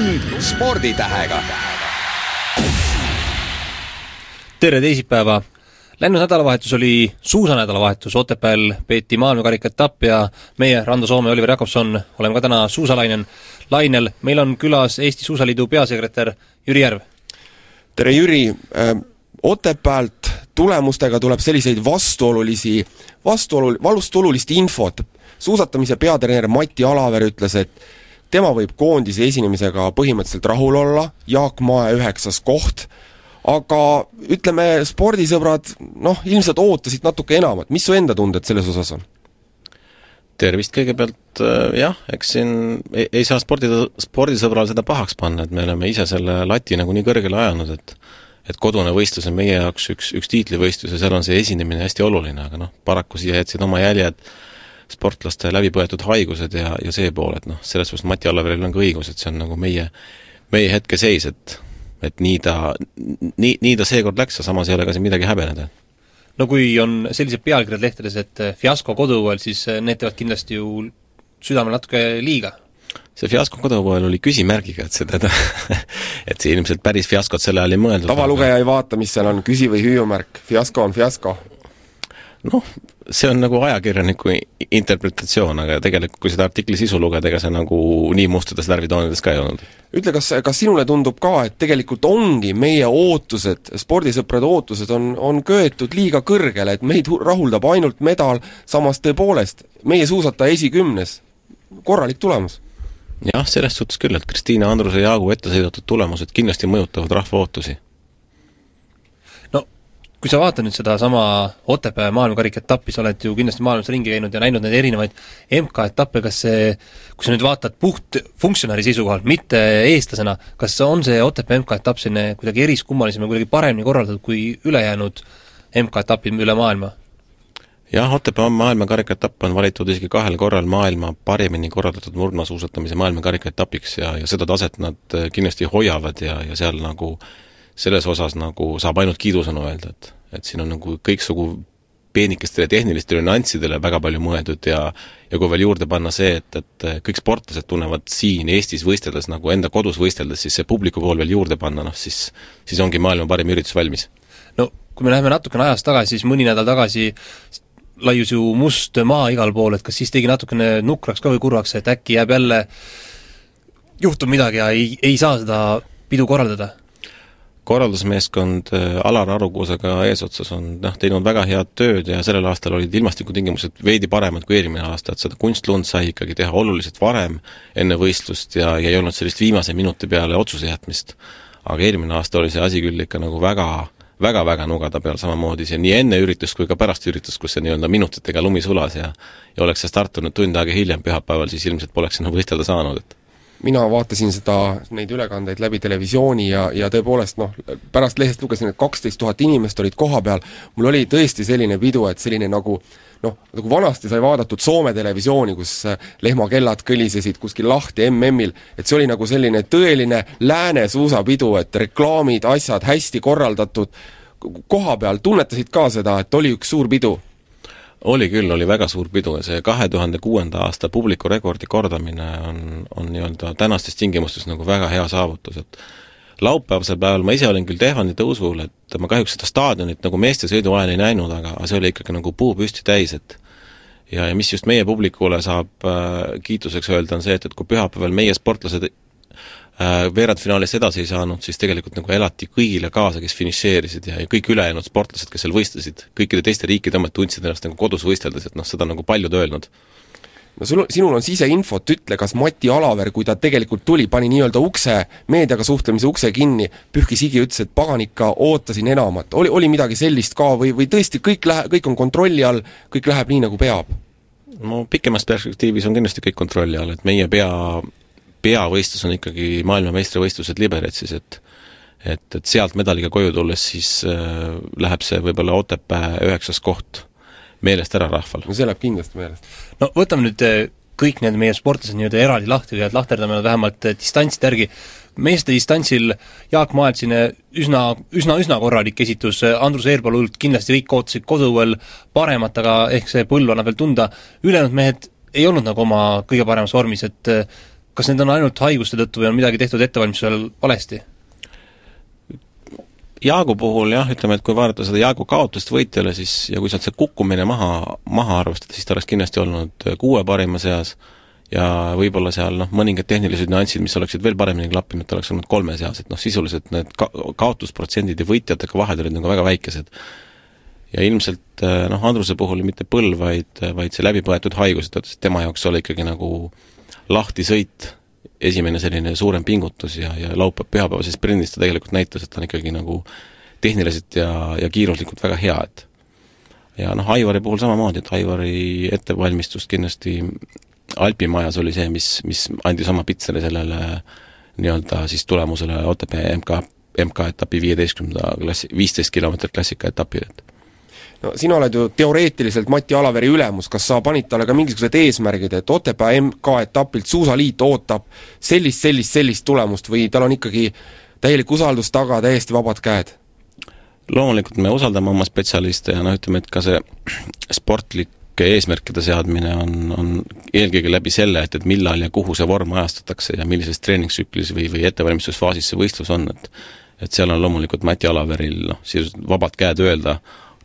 tund sporditähega. tere teisipäeva! Läinud nädalavahetus oli suusanädalavahetus, Otepääl peeti maailmakarikaetapp ja meie, Rando Soome ja Oliver Jakobson, oleme ka täna suusalainel, lainel. meil on külas Eesti Suusaliidu peasekretär Jüri Järv. tere, Jüri! Otepäält tulemustega tuleb selliseid vastuolulisi, vastuolu, vastuolulist infot. suusatamise peatreener Mati Alaver ütles, et tema võib koondise esinemisega põhimõtteliselt rahul olla, Jaak Mae üheksas koht, aga ütleme, spordisõbrad noh, ilmselt ootasid natuke enamat, mis su enda tunded selles osas on? tervist kõigepealt, jah, eks siin ei, ei saa spordi, spordisõbral seda pahaks panna, et me oleme ise selle lati nagu nii kõrgele ajanud, et et kodune võistlus on meie jaoks üks, üks tiitlivõistlus ja seal on see esinemine hästi oluline, aga noh, paraku siia jätsid oma jäljed sportlaste läbipõetud haigused ja, ja see pool, et noh, selles suhtes Mati Allaveril on ka õigus, et see on nagu meie, meie hetkeseis, et et nii ta, nii, nii ta seekord läks ja samas ei ole ka siin midagi häbeneda. no kui on sellised pealkirjad lehtedes, et fiasko koduõuel, siis need teevad kindlasti ju südamele natuke liiga see fiasko kodupoel oli küsimärgiga, et seda et see ilmselt päris fiaskot selle all ei mõeldud. tavalugeja ei vaata, mis seal on, küsi- või hüüumärk, fiasko on fiasko. Noh, see on nagu ajakirjaniku interpretatsioon, aga tegelikult kui seda artikli sisu lugeda, ega see nagu nii mustades värvitoonides ka ei olnud. ütle, kas, kas sinule tundub ka, et tegelikult ongi meie ootused, spordisõprade ootused on, on köetud liiga kõrgele, et meid rahuldab ainult medal, samas tõepoolest, meie suusataja esikümnes, korralik tulemus jah, selles suhtes küll, et Kristiina Andruse ja Jaagu ette sõidetud tulemused kindlasti mõjutavad rahva ootusi. Kui sa vaatad nüüd sedasama Otepää maailmakarikaetappi, sa oled ju kindlasti maailmas ringi käinud ja näinud neid erinevaid MK-etappe, kas see, kui sa nüüd vaatad puht funktsionääri seisukohalt, mitte eestlasena, kas on see Otepää MK-etapp selline kuidagi eriskummalisem ja kuidagi paremini korraldatud kui ülejäänud MK-etapid üle maailma? jah, Otepää maailmakarikaetapp on valitud isegi kahel korral maailma parimini korraldatud murdmaasuusatamise maailmakarikaetapiks ja, ja seda taset nad kindlasti hoiavad ja, ja seal nagu selles osas nagu saab ainult kiidusõnu öelda, et et siin on nagu kõiksugu peenikestele tehnilistele nüanssidele väga palju mõeldud ja ja kui veel juurde panna see, et, et kõik sportlased tunnevad siin Eestis võisteldes nagu enda kodus võisteldes, siis see publiku pool veel juurde panna, noh siis siis ongi maailma parim üritus valmis. no kui me läheme natukene ajas tagasi, siis mõni nädal tagasi laius ju must maa igal pool, et kas siis tegi natukene nukraks ka või kurvaks, et äkki jääb jälle, juhtub midagi ja ei, ei saa seda pidu korraldada? Korraldusmeeskond Alar Arukuusega eesotsas on noh, teinud väga head tööd ja sellel aastal olid ilmastikutingimused veidi paremad kui eelmine aasta, et seda kunstlund sai ikkagi teha oluliselt varem enne võistlust ja, ja ei olnud sellist viimase minuti peale otsuse jätmist. aga eelmine aasta oli see asi küll ikka nagu väga väga-väga nugada peal samamoodi see nii enne üritust kui ka pärast üritust, kus see nii-öelda minutitega lumi sulas ja ja oleks see startunud tund aega hiljem pühapäeval, siis ilmselt poleks enam võistelda saanud, et mina vaatasin seda, neid ülekandeid läbi televisiooni ja, ja tõepoolest noh, pärast lehest lugesin, et kaksteist tuhat inimest olid kohapeal, mul oli tõesti selline pidu, et selline nagu noh, nagu vanasti sai vaadatud Soome televisiooni, kus lehmakellad kõlisesid kuskil lahti MM-il, et see oli nagu selline tõeline lääne suusapidu, et reklaamid, asjad hästi korraldatud, koha peal tunnetasid ka seda, et oli üks suur pidu? Oli küll, oli väga suur pidu ja see kahe tuhande kuuenda aasta publiku rekordi kordamine on, on nii-öelda tänastes tingimustes nagu väga hea saavutus, et laupäevasel päeval ma ise olin küll Tehvani tõusul, et ma kahjuks seda staadionit nagu meeste sõidu ajal ei näinud, aga, see oli ikkagi nagu puu püsti täis, et ja, ja mis just meie publikule saab äh, kiituseks öelda, on see, et, et kui pühapäeval meie sportlased veerandfinaalis edasi ei saanud, siis tegelikult nagu elati kõigile kaasa, kes finišeerisid ja, ja kõik ülejäänud sportlased, kes seal võistlesid, kõikide teiste riikide omad tundsid ennast nagu kodus võisteldes, et noh, seda nagu paljud öelnud. No sul, sinul on siseinfot, ütle, kas Mati Alaver, kui ta tegelikult tuli, pani nii-öelda ukse, meediaga suhtlemise ukse kinni, pühkis higi, ütles, et pagan ikka, ootasin enamat, oli, oli midagi sellist ka või, või tõesti kõik lähe-, kõik on kontrolli all, kõik läheb nii, nagu peab? no pikemas perspektiivis on kindlasti kõik kontrolli all, et meie pea, peavõistlus on ikkagi maailmameistrivõistlused Liberetsis, et et, et sealt medaliga koju tulles siis äh, läheb see võib-olla Otepää üheksas koht meelest ära rahval. no see läheb kindlasti meelest. no võtame nüüd eh, kõik need meie sportlased nii-öelda eraldi lahti või et lahterdame nad vähemalt eh, distantside järgi, meeste distantsil Jaak Maelt siin üsna, üsna, üsna korralik esitus, Andrus Eerpalult kindlasti kõik ootasid koduõuel paremat, aga ehk see põlv annab veel tunda, ülejäänud mehed ei olnud nagu oma kõige paremas vormis, et kas need on ainult haiguste tõttu või on midagi tehtud ettevalmistusel valesti? Jaagu puhul jah, ütleme, et kui vaadata seda Jaagu kaotust võitjale, siis ja kui sealt see kukkumine maha, maha arvestada, siis ta oleks kindlasti olnud kuue parima seas ja võib-olla seal noh, mõningad tehnilised nüansid, mis oleksid veel paremini klappinud, ta oleks olnud kolme seas, et noh, sisuliselt need ka-, kaotusprotsendid ja võitjatega vahed olid nagu väga väikesed. ja ilmselt noh, Andruse puhul mitte põlv, vaid, vaid see läbipõetud haigus, et tema jaoks oli ikkagi nagu lahtisõit esimene selline suurem pingutus ja, ja laupäev-pühapäevases sprindis ta tegelikult näitas, et ta on ikkagi nagu tehniliselt ja, ja kiiruslikult väga hea, et ja noh, Aivari puhul samamoodi, et Aivari ettevalmistust kindlasti Alpimajas oli see, mis, mis andis oma pitseri sellele nii-öelda siis tulemusele OTP MK, MK-etapi viieteistkümnenda klassi, viisteist kilomeetrit klassikaetapil, et no sina oled ju teoreetiliselt Mati Alaveri ülemus, kas sa panid talle ka mingisugused eesmärgid, et Otepää MK-etapilt Suusaliit ootab sellist, sellist, sellist tulemust või tal on ikkagi täielik usaldus taga, täiesti vabad käed? loomulikult me usaldame oma spetsialiste ja noh, ütleme, et ka see sportlike eesmärkide seadmine on, on eelkõige läbi selle, et, et millal ja kuhu see vorm ajastatakse ja millises treeningtsüklis või, või ettevalmistusfaasis see võistlus on, et et seal on loomulikult Mati Alaveril noh, sisuliselt vabad käed öelda,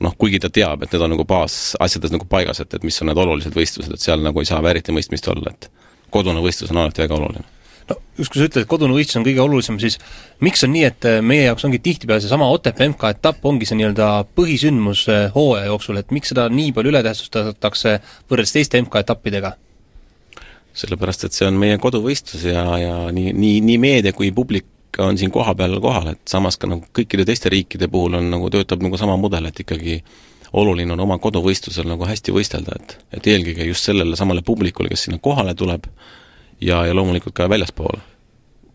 noh, kuigi ta teab, et need on nagu baasasjades nagu paigas, et, et mis on need olulised võistlused, et seal nagu ei saa vääritimõistmist olla, et kodune võistlus on alati väga oluline. no just, kui sa ütled, et kodune võistlus on kõige olulisem, siis miks on nii, et äh, meie jaoks ongi tihtipeale seesama Otepää MK etapp ongi see nii-öelda põhisündmus äh, hooaja jooksul, et miks seda nii palju ületähtsustatakse võrreldes teiste MK etappidega? sellepärast, et see on meie koduvõistlus ja, ja nii, nii, nii meedia kui publik ikka on siin kohapeal kohal, et samas ka nagu kõikide teiste riikide puhul on nagu, töötab nagu sama mudel, et ikkagi oluline on oma koduvõistlusel nagu hästi võistelda, et, et eelkõige just sellele samale publikule, kes sinna kohale tuleb, ja, ja loomulikult ka väljaspoole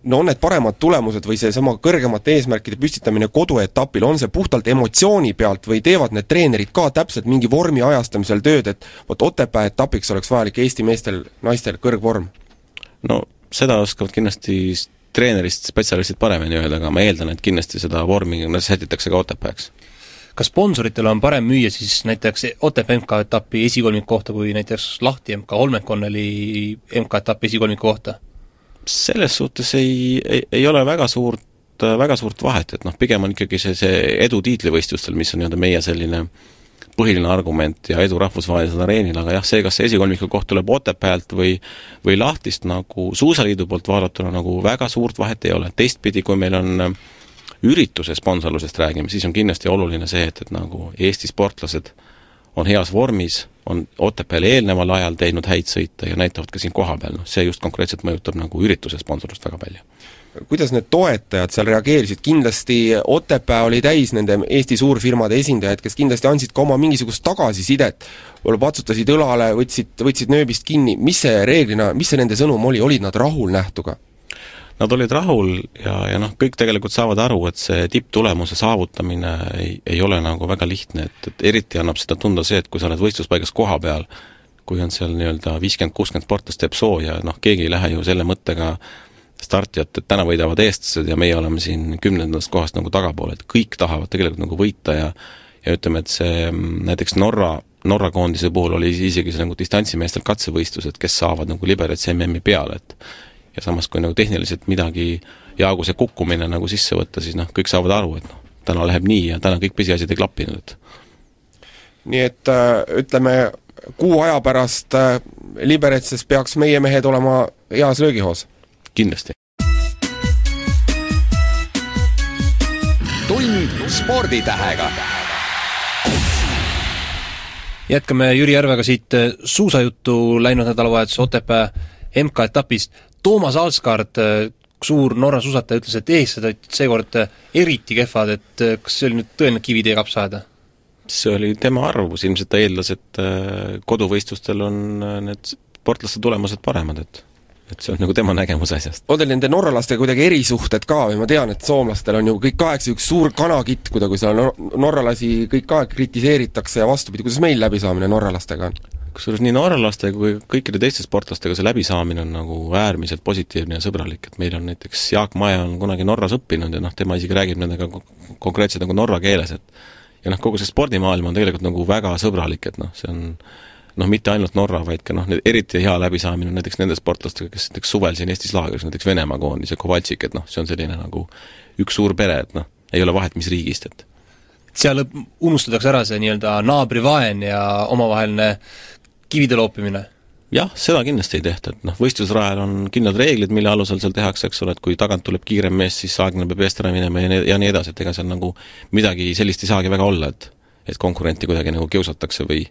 no on need paremad tulemused või seesama kõrgemate eesmärkide püstitamine koduetapil, on see puhtalt emotsiooni pealt või teevad need treenerid ka täpselt mingi vormi ajastamisel tööd, et vot Otepää etapiks oleks vajalik Eesti meestel, naistel kõrgvorm? no seda oskavad kindlasti treenerist spetsialistid paremini öelda, aga ma eeldan, et kindlasti seda vormi sätitakse ka Otepääks. kas sponsoritel on parem müüa siis näiteks Otepää MK-etapi esikolmiku kohta kui näiteks Lahti MK Holmenkonneli MK-etapi esikolmiku kohta? selles suhtes ei, ei, ei ole väga suurt, väga suurt vahet, et noh, pigem on ikkagi see, see edu tiitlivõistlustel, mis on nii-öelda meie selline äh, põhiline argument ja edu rahvusvahelisel areenil, aga jah, see, kas see esikolmiku koht tuleb Otepäält või või Lahtist nagu Suusaliidu poolt vaadatuna nagu väga suurt vahet ei ole, teistpidi, kui meil on äh, ürituse sponsorlusest räägime, siis on kindlasti oluline see, et, et nagu Eesti sportlased on heas vormis, on Otepääl eelneval ajal teinud häid sõite ja näitavad ka siin kohapeal, noh see just konkreetselt mõjutab nagu ürituse sponsorlust väga palju kuidas need toetajad seal reageerisid, kindlasti Otepää oli täis nende Eesti suurfirmade esindajaid, kes kindlasti andsid ka oma mingisugust tagasisidet, võib-olla patsutasid õlale, võtsid, võtsid nööbist kinni, mis see reeglina, mis see nende sõnum oli, olid nad rahul nähtuga? Nad olid rahul ja, ja noh, kõik tegelikult saavad aru, et see tipptulemuse saavutamine ei, ei ole nagu väga lihtne, et, et eriti annab seda tunda see, et kui sa oled võistluspaigas koha peal, kui on seal nii-öelda viiskümmend, kuuskümmend sportlast teeb sooja, noh keegi ei lähe ju selle mõttega startijat, et täna võidavad eestlased ja meie oleme siin kümnendast kohast nagu tagapool, et kõik tahavad tegelikult nagu võita ja ja ütleme, et see mm, näiteks Norra, Norra koondise puhul oli isegi see nagu distantsimeestel katsevõistlused, kes saavad nagu Liberec MM-i peale, et ja samas, kui nagu tehniliselt midagi Jaagu see kukkumine nagu sisse võtta, siis noh, kõik saavad aru, et noh, täna läheb nii ja täna kõik pisiasjad ei klappinud, et nii et äh, ütleme, kuu aja pärast äh, Liberetses peaks meie mehed olema heas löögihoos kindlasti. tund sporditähega. jätkame Jüri Järvega siit äh, suusajuttu läinud nädalavahetuse Otepää MK-etapist. Toomas Alskard, äh, suur Norra suusataja, ütles, et eestlased olid seekord äh, eriti kehvad, et kas see oli nüüd tõeline kivitee kapsaaeda? see oli tema arvamus, ilmselt ta eeldas, et koduvõistlustel on need sportlaste tulemused paremad, et et see on nagu tema nägemus asjast. on teil nende norralastega kuidagi erisuhted ka või ma tean, et soomlastel on ju kõik kaheksa üks suur kanakitt, kuidagi seal nor-, norralasi kõik aeg kritiseeritakse ja vastupidi, kuidas meil läbisaamine norralastega on? kusjuures nii norralastega kui kõikide teiste sportlastega see läbisaamine on nagu äärmiselt positiivne ja sõbralik, et meil on näiteks Jaak Maja on kunagi Norras õppinud ja noh, tema isegi räägib nendega konkreetselt nagu norra keeles, et ja noh, kogu see spordimaailm on tegelikult nagu väga sõbralik, et noh, see on noh, mitte ainult Norra, vaid ka noh, eriti hea läbisaamine näiteks nende sportlastega, kes näiteks suvel siin Eestis laagris, näiteks Venemaa koondis ja Kovaltšik, et noh, see on selline nagu üks suur pere, et noh, ei ole vahet, mis riigist, et seal unustatakse ära see nii-öelda naabrivaen ja omavaheline kivide loopimine? jah, seda kindlasti ei tehta, et noh, võistlusrajal on kindlad reeglid, mille alusel seal tehakse, eks ole, et kui tagant tuleb kiirem mees, siis aeglane peab eest ära minema ja nii, ja nii edasi, et ega seal nagu midagi sellist ei saagi väga olla, et et konkurenti kuidagi nagu kiusatakse või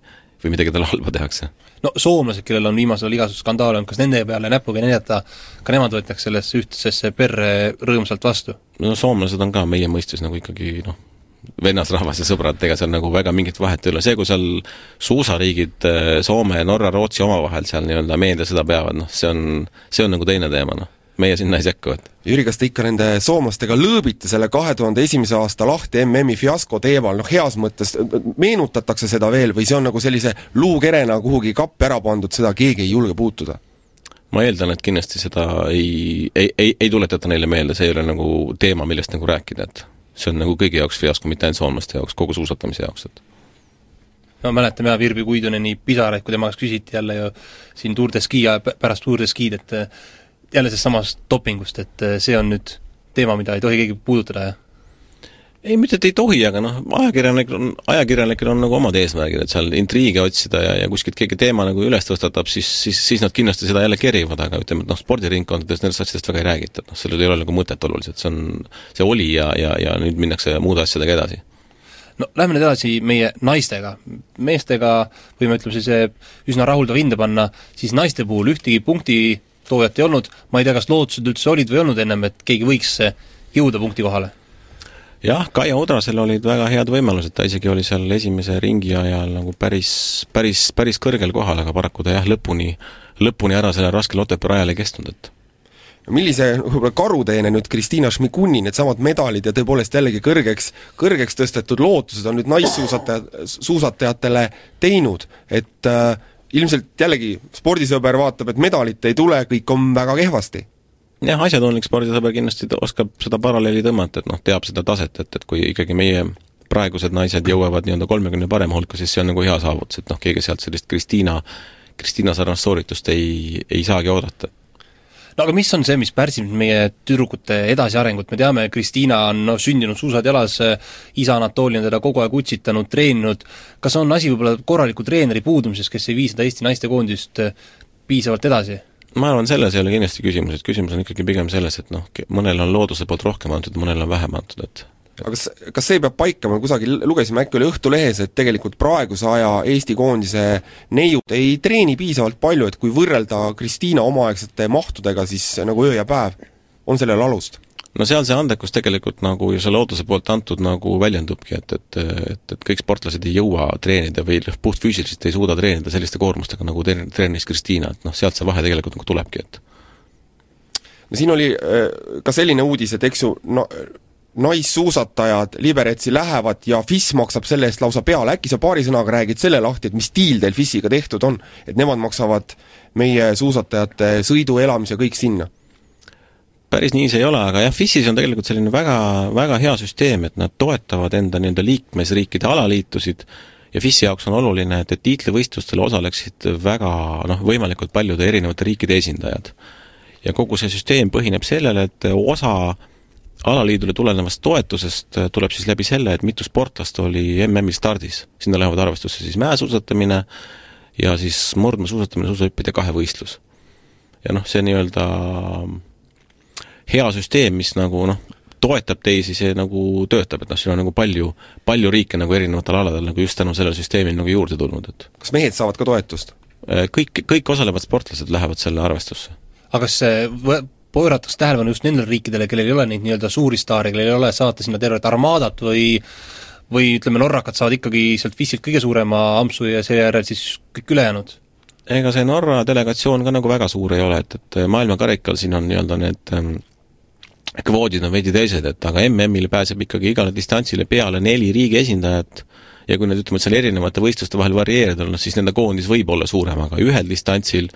või midagi talle halba tehakse. no soomlased, kellel on viimasel ajal igasuguseid skandaale olnud, kas nende peale näpuga näidata, ka nemad võetakse sellesse ühtsesse perre rõõmsalt vastu? no soomlased on ka meie mõistes nagu ikkagi noh, vennasrahvas ja sõbrad, ega seal nagu väga mingit vahet ei ole, see, kui seal suusariigid, eh, Soome, Norra, Rootsi omavahel seal nii-öelda meedia seda peavad, noh, see on, see on nagu teine teema, noh. Meie sinna ei sekku, et Jüri, kas te ikka nende soomlastega lõõbite selle kahe tuhande esimese aasta lahti MM-i fiasko teemal, noh heas mõttes meenutatakse seda veel või see on nagu sellise luukerena kuhugi kappi ära pandud, seda keegi ei julge puutuda? ma eeldan, et kindlasti seda ei, ei, ei, ei tuletata neile meelde, see ei ole nagu teema, millest nagu rääkida, et see on nagu kõigi jaoks fiasko, mitte ainult soomlaste jaoks, kogu suusatamise jaoks, et no mäletan jah, Virbi Kuiduneni pisaraid, kui tema käest küsiti jälle ju siin Tour de Ski ja pärast Tour de Ski'd, et jälle sellest samast dopingust, et see on nüüd teema, mida ei tohi keegi puudutada, jah? ei, mitte et ei tohi, aga noh, ajakirjanik on, ajakirjanikel on nagu omad eesmärgid, et seal intriige otsida ja, ja kuskilt keegi teema nagu üles tõstatab, siis, siis, siis nad kindlasti seda jälle kerivad, aga ütleme, et noh, spordiringkondades nendest asjadest väga ei räägita, et noh, sellel ei ole nagu mõtet oluliselt, see on, see oli ja, ja, ja nüüd minnakse muude asjadega edasi no lähme nüüd edasi meie naistega. meestega võime, ütleme siis üsna rahuldav hinde panna, siis naiste puhul ühtegi punktitoojat ei olnud, ma ei tea, kas lootused üldse olid või ei olnud ennem, et keegi võiks jõuda punkti kohale? jah, Kaia Udrasel olid väga head võimalused, ta isegi oli seal esimese ringi ajal nagu päris, päris, päris kõrgel kohal, aga paraku ta jah, lõpuni, lõpuni ära sellel raskel Otepää rajal ei kestnud, et millise võib-olla karuteene nüüd Kristiina Šmiguni needsamad medalid ja tõepoolest jällegi kõrgeks, kõrgeks tõstetud lootused on nüüd naissuusataja, suusatajatele teinud, et äh, ilmselt jällegi spordisõber vaatab, et medalit ei tule, kõik on väga kehvasti. Jah, asjatundlik spordisõber kindlasti oskab seda paralleeli tõmmata, et noh, teab seda taset, et, et kui ikkagi meie praegused naised jõuavad nii-öelda kolmekümne parema hulka, siis see on nagu hea saavutus, et noh, keegi sealt sellist Kristiina, Kristiina sarnast sooritust ei, ei saagi oodata no aga mis on see, mis pärsib meie tüdrukute edasiarengut, me teame, Kristiina on noh, sündinud suusad jalas, isa Anatoli on teda kogu aeg utsitanud, treeninud, kas on asi võib-olla korraliku treeneri puudumises, kes ei vii seda Eesti naistekoondist piisavalt edasi? ma arvan, selles ei ole kindlasti küsimus, et küsimus on ikkagi pigem selles, et noh, mõnele on looduse poolt rohkem antud, mõnele on vähem antud, et aga kas, kas see peab paika, me kusagil lugesime, äkki oli Õhtulehes, et tegelikult praeguse aja Eesti koondise neiud ei treeni piisavalt palju, et kui võrrelda Kristiina omaaegsete mahtudega, siis nagu öö ja päev, on sellel alust? no seal see andekus tegelikult nagu ju see looduse poolt antud nagu väljendubki, et, et et, et kõik sportlased ei jõua treenida või puhtfüüsiliselt ei suuda treenida selliste koormustega, nagu treen-, treenis Kristiina, et noh, sealt see vahe tegelikult nagu tulebki, et no siin oli äh, ka selline uudis, et eks ju no naissuusatajad Liberetsi lähevad ja FIS maksab selle eest lausa peale, äkki sa paari sõnaga räägid selle lahti, et mis diil teil FIS-iga tehtud on, et nemad maksavad meie suusatajate sõidu, elamise, kõik sinna? päris nii see ei ole, aga jah, FIS-is on tegelikult selline väga, väga hea süsteem, et nad toetavad enda nii-öelda liikmesriikide alaliitusid ja FIS-i jaoks on oluline, et, et tiitlivõistlustel osaleksid väga noh, võimalikult paljude erinevate riikide esindajad. ja kogu see süsteem põhineb sellele, et osa alaliidule tulenevast toetusest tuleb siis läbi selle, et mitu sportlast oli MM-il stardis. sinna lähevad arvestusse siis mäesuusatamine ja siis murdmaasuusatamine, suusahüpped ja kahevõistlus. ja noh, see nii-öelda hea süsteem, mis nagu noh, toetab teisi, see nagu töötab, et noh, siin on nagu palju, palju riike nagu erinevatel aladel nagu just tänu sellele süsteemile nagu juurde tulnud, et kas mehed saavad ka toetust? Äh, kõik, kõik osalevad sportlased lähevad selle arvestusse. aga kas see pööratakse tähelepanu just nendele riikidele, kellel ei ole neid nii-öelda suuri staare, kellel ei ole saata sinna tervet armaadat või või ütleme, norrakad saavad ikkagi sealt FIS-ilt kõige suurema ampsu ja seejärel siis kõik ülejäänud? ega see Norra delegatsioon ka nagu väga suur ei ole, et, et maailmakarikal siin on nii-öelda need ähm, kvoodid on veidi teised, et aga MM-ile pääseb ikkagi igale distantsile peale neli riigi esindajat ja kui nüüd ütleme, et seal erinevate võistluste vahel varieerida, noh siis nende koondis võib olla suurem, aga ühel distantsil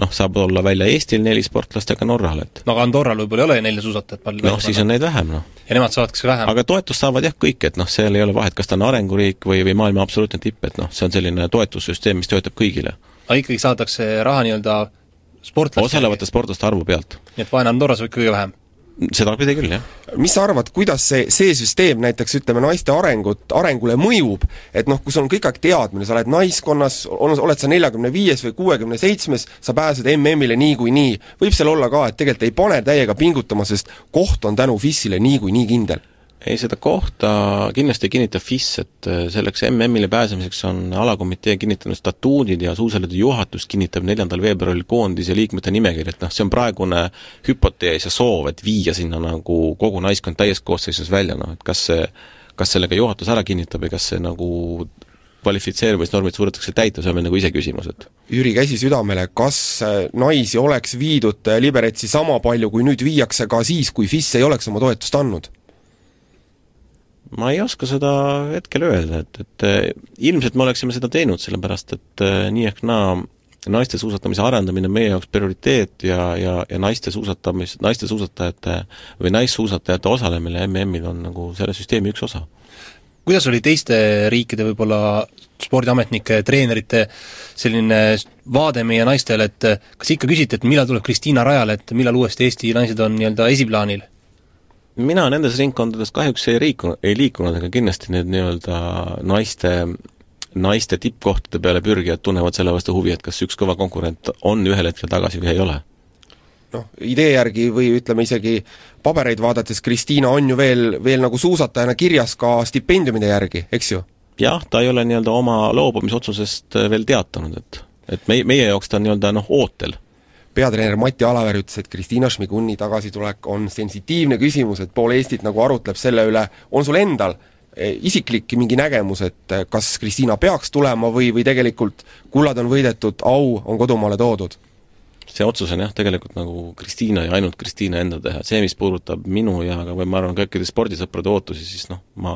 noh, saab olla välja Eestil neli sportlast ja ka Norral, et no aga Andorral võib-olla ei ole nelja suusatajat palju noh, siis on neid vähem, noh. ja nemad saavad kas vähem. aga toetust saavad jah kõik, et noh, seal ei ole vahet, kas ta on arenguriik või, või maailma absoluutne tipp, et noh, see on selline toetussüsteem, mis töötab kõigile. aga ikkagi saadakse raha nii-öelda sportlaste osalevate sportlaste arvu pealt. nii et vaene Andorras võib kõige vähem sedapidi küll, jah. mis sa arvad, kuidas see, see süsteem näiteks ütleme, naiste arengut, arengule mõjub, et noh, kui sul on kõik aeg teadmine, sa oled naiskonnas, on, oled sa neljakümne viies või kuuekümne seitsmes, sa pääsed MM-ile niikuinii, võib seal olla ka, et tegelikult ei pane täiega pingutama, sest koht on tänu FIS-ile niikuinii kindel ei, seda kohta kindlasti ei kinnita FIS, et äh, selleks MM-ile pääsemiseks on alakomitee kinnitanud statuudid ja suusaliidu juhatus kinnitab neljandal veebruaril koondise liikmete nimekirja, et noh, see on praegune hüpotees ja soov, et viia sinna nagu kogu naiskond täies koosseisus välja, noh et kas see, kas sellega juhatus ära kinnitab või kas see nagu kvalifitseerumisnormid suudetakse täita, see on meil nagu iseküsimus, et. Jüri, käsi südamele, kas äh, naisi oleks viidud äh, Liberetsi sama palju, kui nüüd viiakse ka siis, kui FIS ei oleks oma toetust andnud? Ma ei oska seda hetkel öelda, et, et eh, ilmselt me oleksime seda teinud, sellepärast et eh, nii ehk naa naiste suusatamise arendamine on meie jaoks prioriteet ja, ja, ja naiste suusatamis, naiste suusatajate või naissuusatajate osalemine MM-il on nagu selle süsteemi üks osa. kuidas oli teiste riikide võib-olla spordiametnike, treenerite selline vaade meie naistele, et kas ikka küsiti, et millal tuleb Kristiina rajale, et millal uuesti Eesti naised on nii-öelda esiplaanil? Mina nendes ringkondades kahjuks ei liikunud, ei liikunud, aga kindlasti need nii-öelda naiste, naiste tippkohtade peale pürgijad tunnevad selle vastu huvi, et kas üks kõva konkurent on ühel hetkel tagasi või ei ole. noh, idee järgi või ütleme isegi pabereid vaadates, Kristiina on ju veel, veel nagu suusatajana kirjas ka stipendiumide järgi, eks ju? jah, ta ei ole nii-öelda oma loobumisotsusest veel teatanud, et et meie, meie jaoks ta on nii-öelda noh, ootel peatreener Mati Alaver ütles, et Kristiina Šmiguni tagasitulek on sensitiivne küsimus, et pool Eestit nagu arutleb selle üle, on sul endal eh, isiklik mingi nägemus, et eh, kas Kristiina peaks tulema või, või tegelikult kullad on võidetud, au on kodumaale toodud? see otsus on jah, tegelikult nagu Kristiina ja ainult Kristiina enda teha, see, mis puudutab minu ja ka või ma arvan, kõikide spordisõprade ootusi, siis noh, ma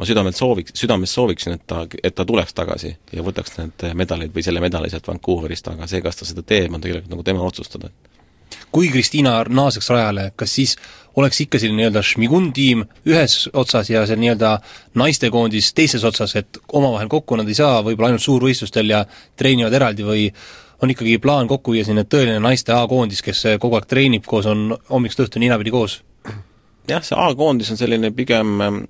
ma südamelt sooviks, südames sooviksin, et ta, et ta tuleks tagasi ja võtaks need medalid või selle medali sealt Vancouverist, aga see, kas ta seda teeb, on tegelikult nagu tema otsustada. kui Kristiina naaseks rajale, kas siis oleks ikka selline nii-öelda Šmigun tiim ühes otsas ja see nii-öelda naistekoondis teises otsas, et omavahel kokku nad ei saa võib-olla ainult suurvõistlustel ja treenivad eraldi või on ikkagi plaan kokku viia selline tõeline naiste A-koondis, kes kogu aeg treenib koos, on hommikust õhtuni ninapidi koos? jah, see A-koondis on selline pigem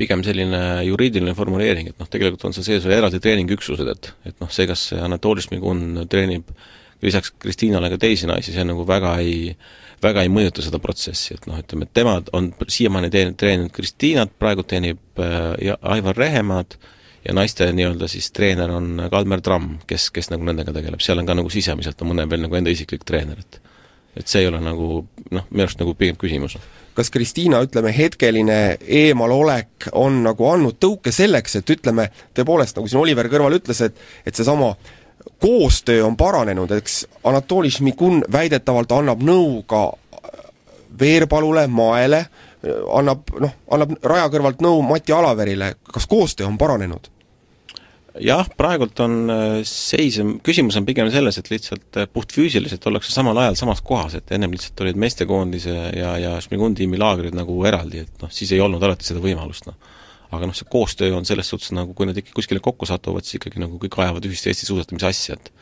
pigem selline juriidiline formuleering, et noh, tegelikult on seal sees veel eraldi treeningüksused, et et noh, see, kas Anatoli Šmigun treenib lisaks Kristiinale ka teisi naisi, see nagu väga ei, väga ei mõjuta seda protsessi, et noh, ütleme, et tema on siiamaani teen-, treeninud Kristiinat, praegu teenib äh, Aivar Rehemaad ja naiste nii-öelda siis treener on Kalmer Tramm, kes, kes nagu nendega tegeleb, seal on ka nagu sisemiselt on mõne veel nagu enda isiklik treener, et et see ei ole nagu noh, minu arust nagu pigem küsimus kas Kristiina, ütleme, hetkeline eemalolek on nagu andnud tõuke selleks, et ütleme, tõepoolest, nagu siin Oliver Kõrval ütles, et et seesama koostöö on paranenud, eks Anatoli Šmigun väidetavalt annab nõu ka Veerpalule, Maele, annab noh, annab raja kõrvalt nõu Mati Alaverile, kas koostöö on paranenud? Jah, praegult on äh, seis, küsimus on pigem selles, et lihtsalt äh, puhtfüüsiliselt ollakse samal ajal samas kohas, et ennem lihtsalt olid meestekoondise ja, ja Šmigun tiimi laagrid nagu eraldi, et noh, siis ei olnud alati seda võimalust, noh. aga noh, see koostöö on selles suhtes nagu, kui nad ikka kuskile kokku satuvad, siis ikkagi nagu kõik ajavad ühist Eesti suusatamise asja, et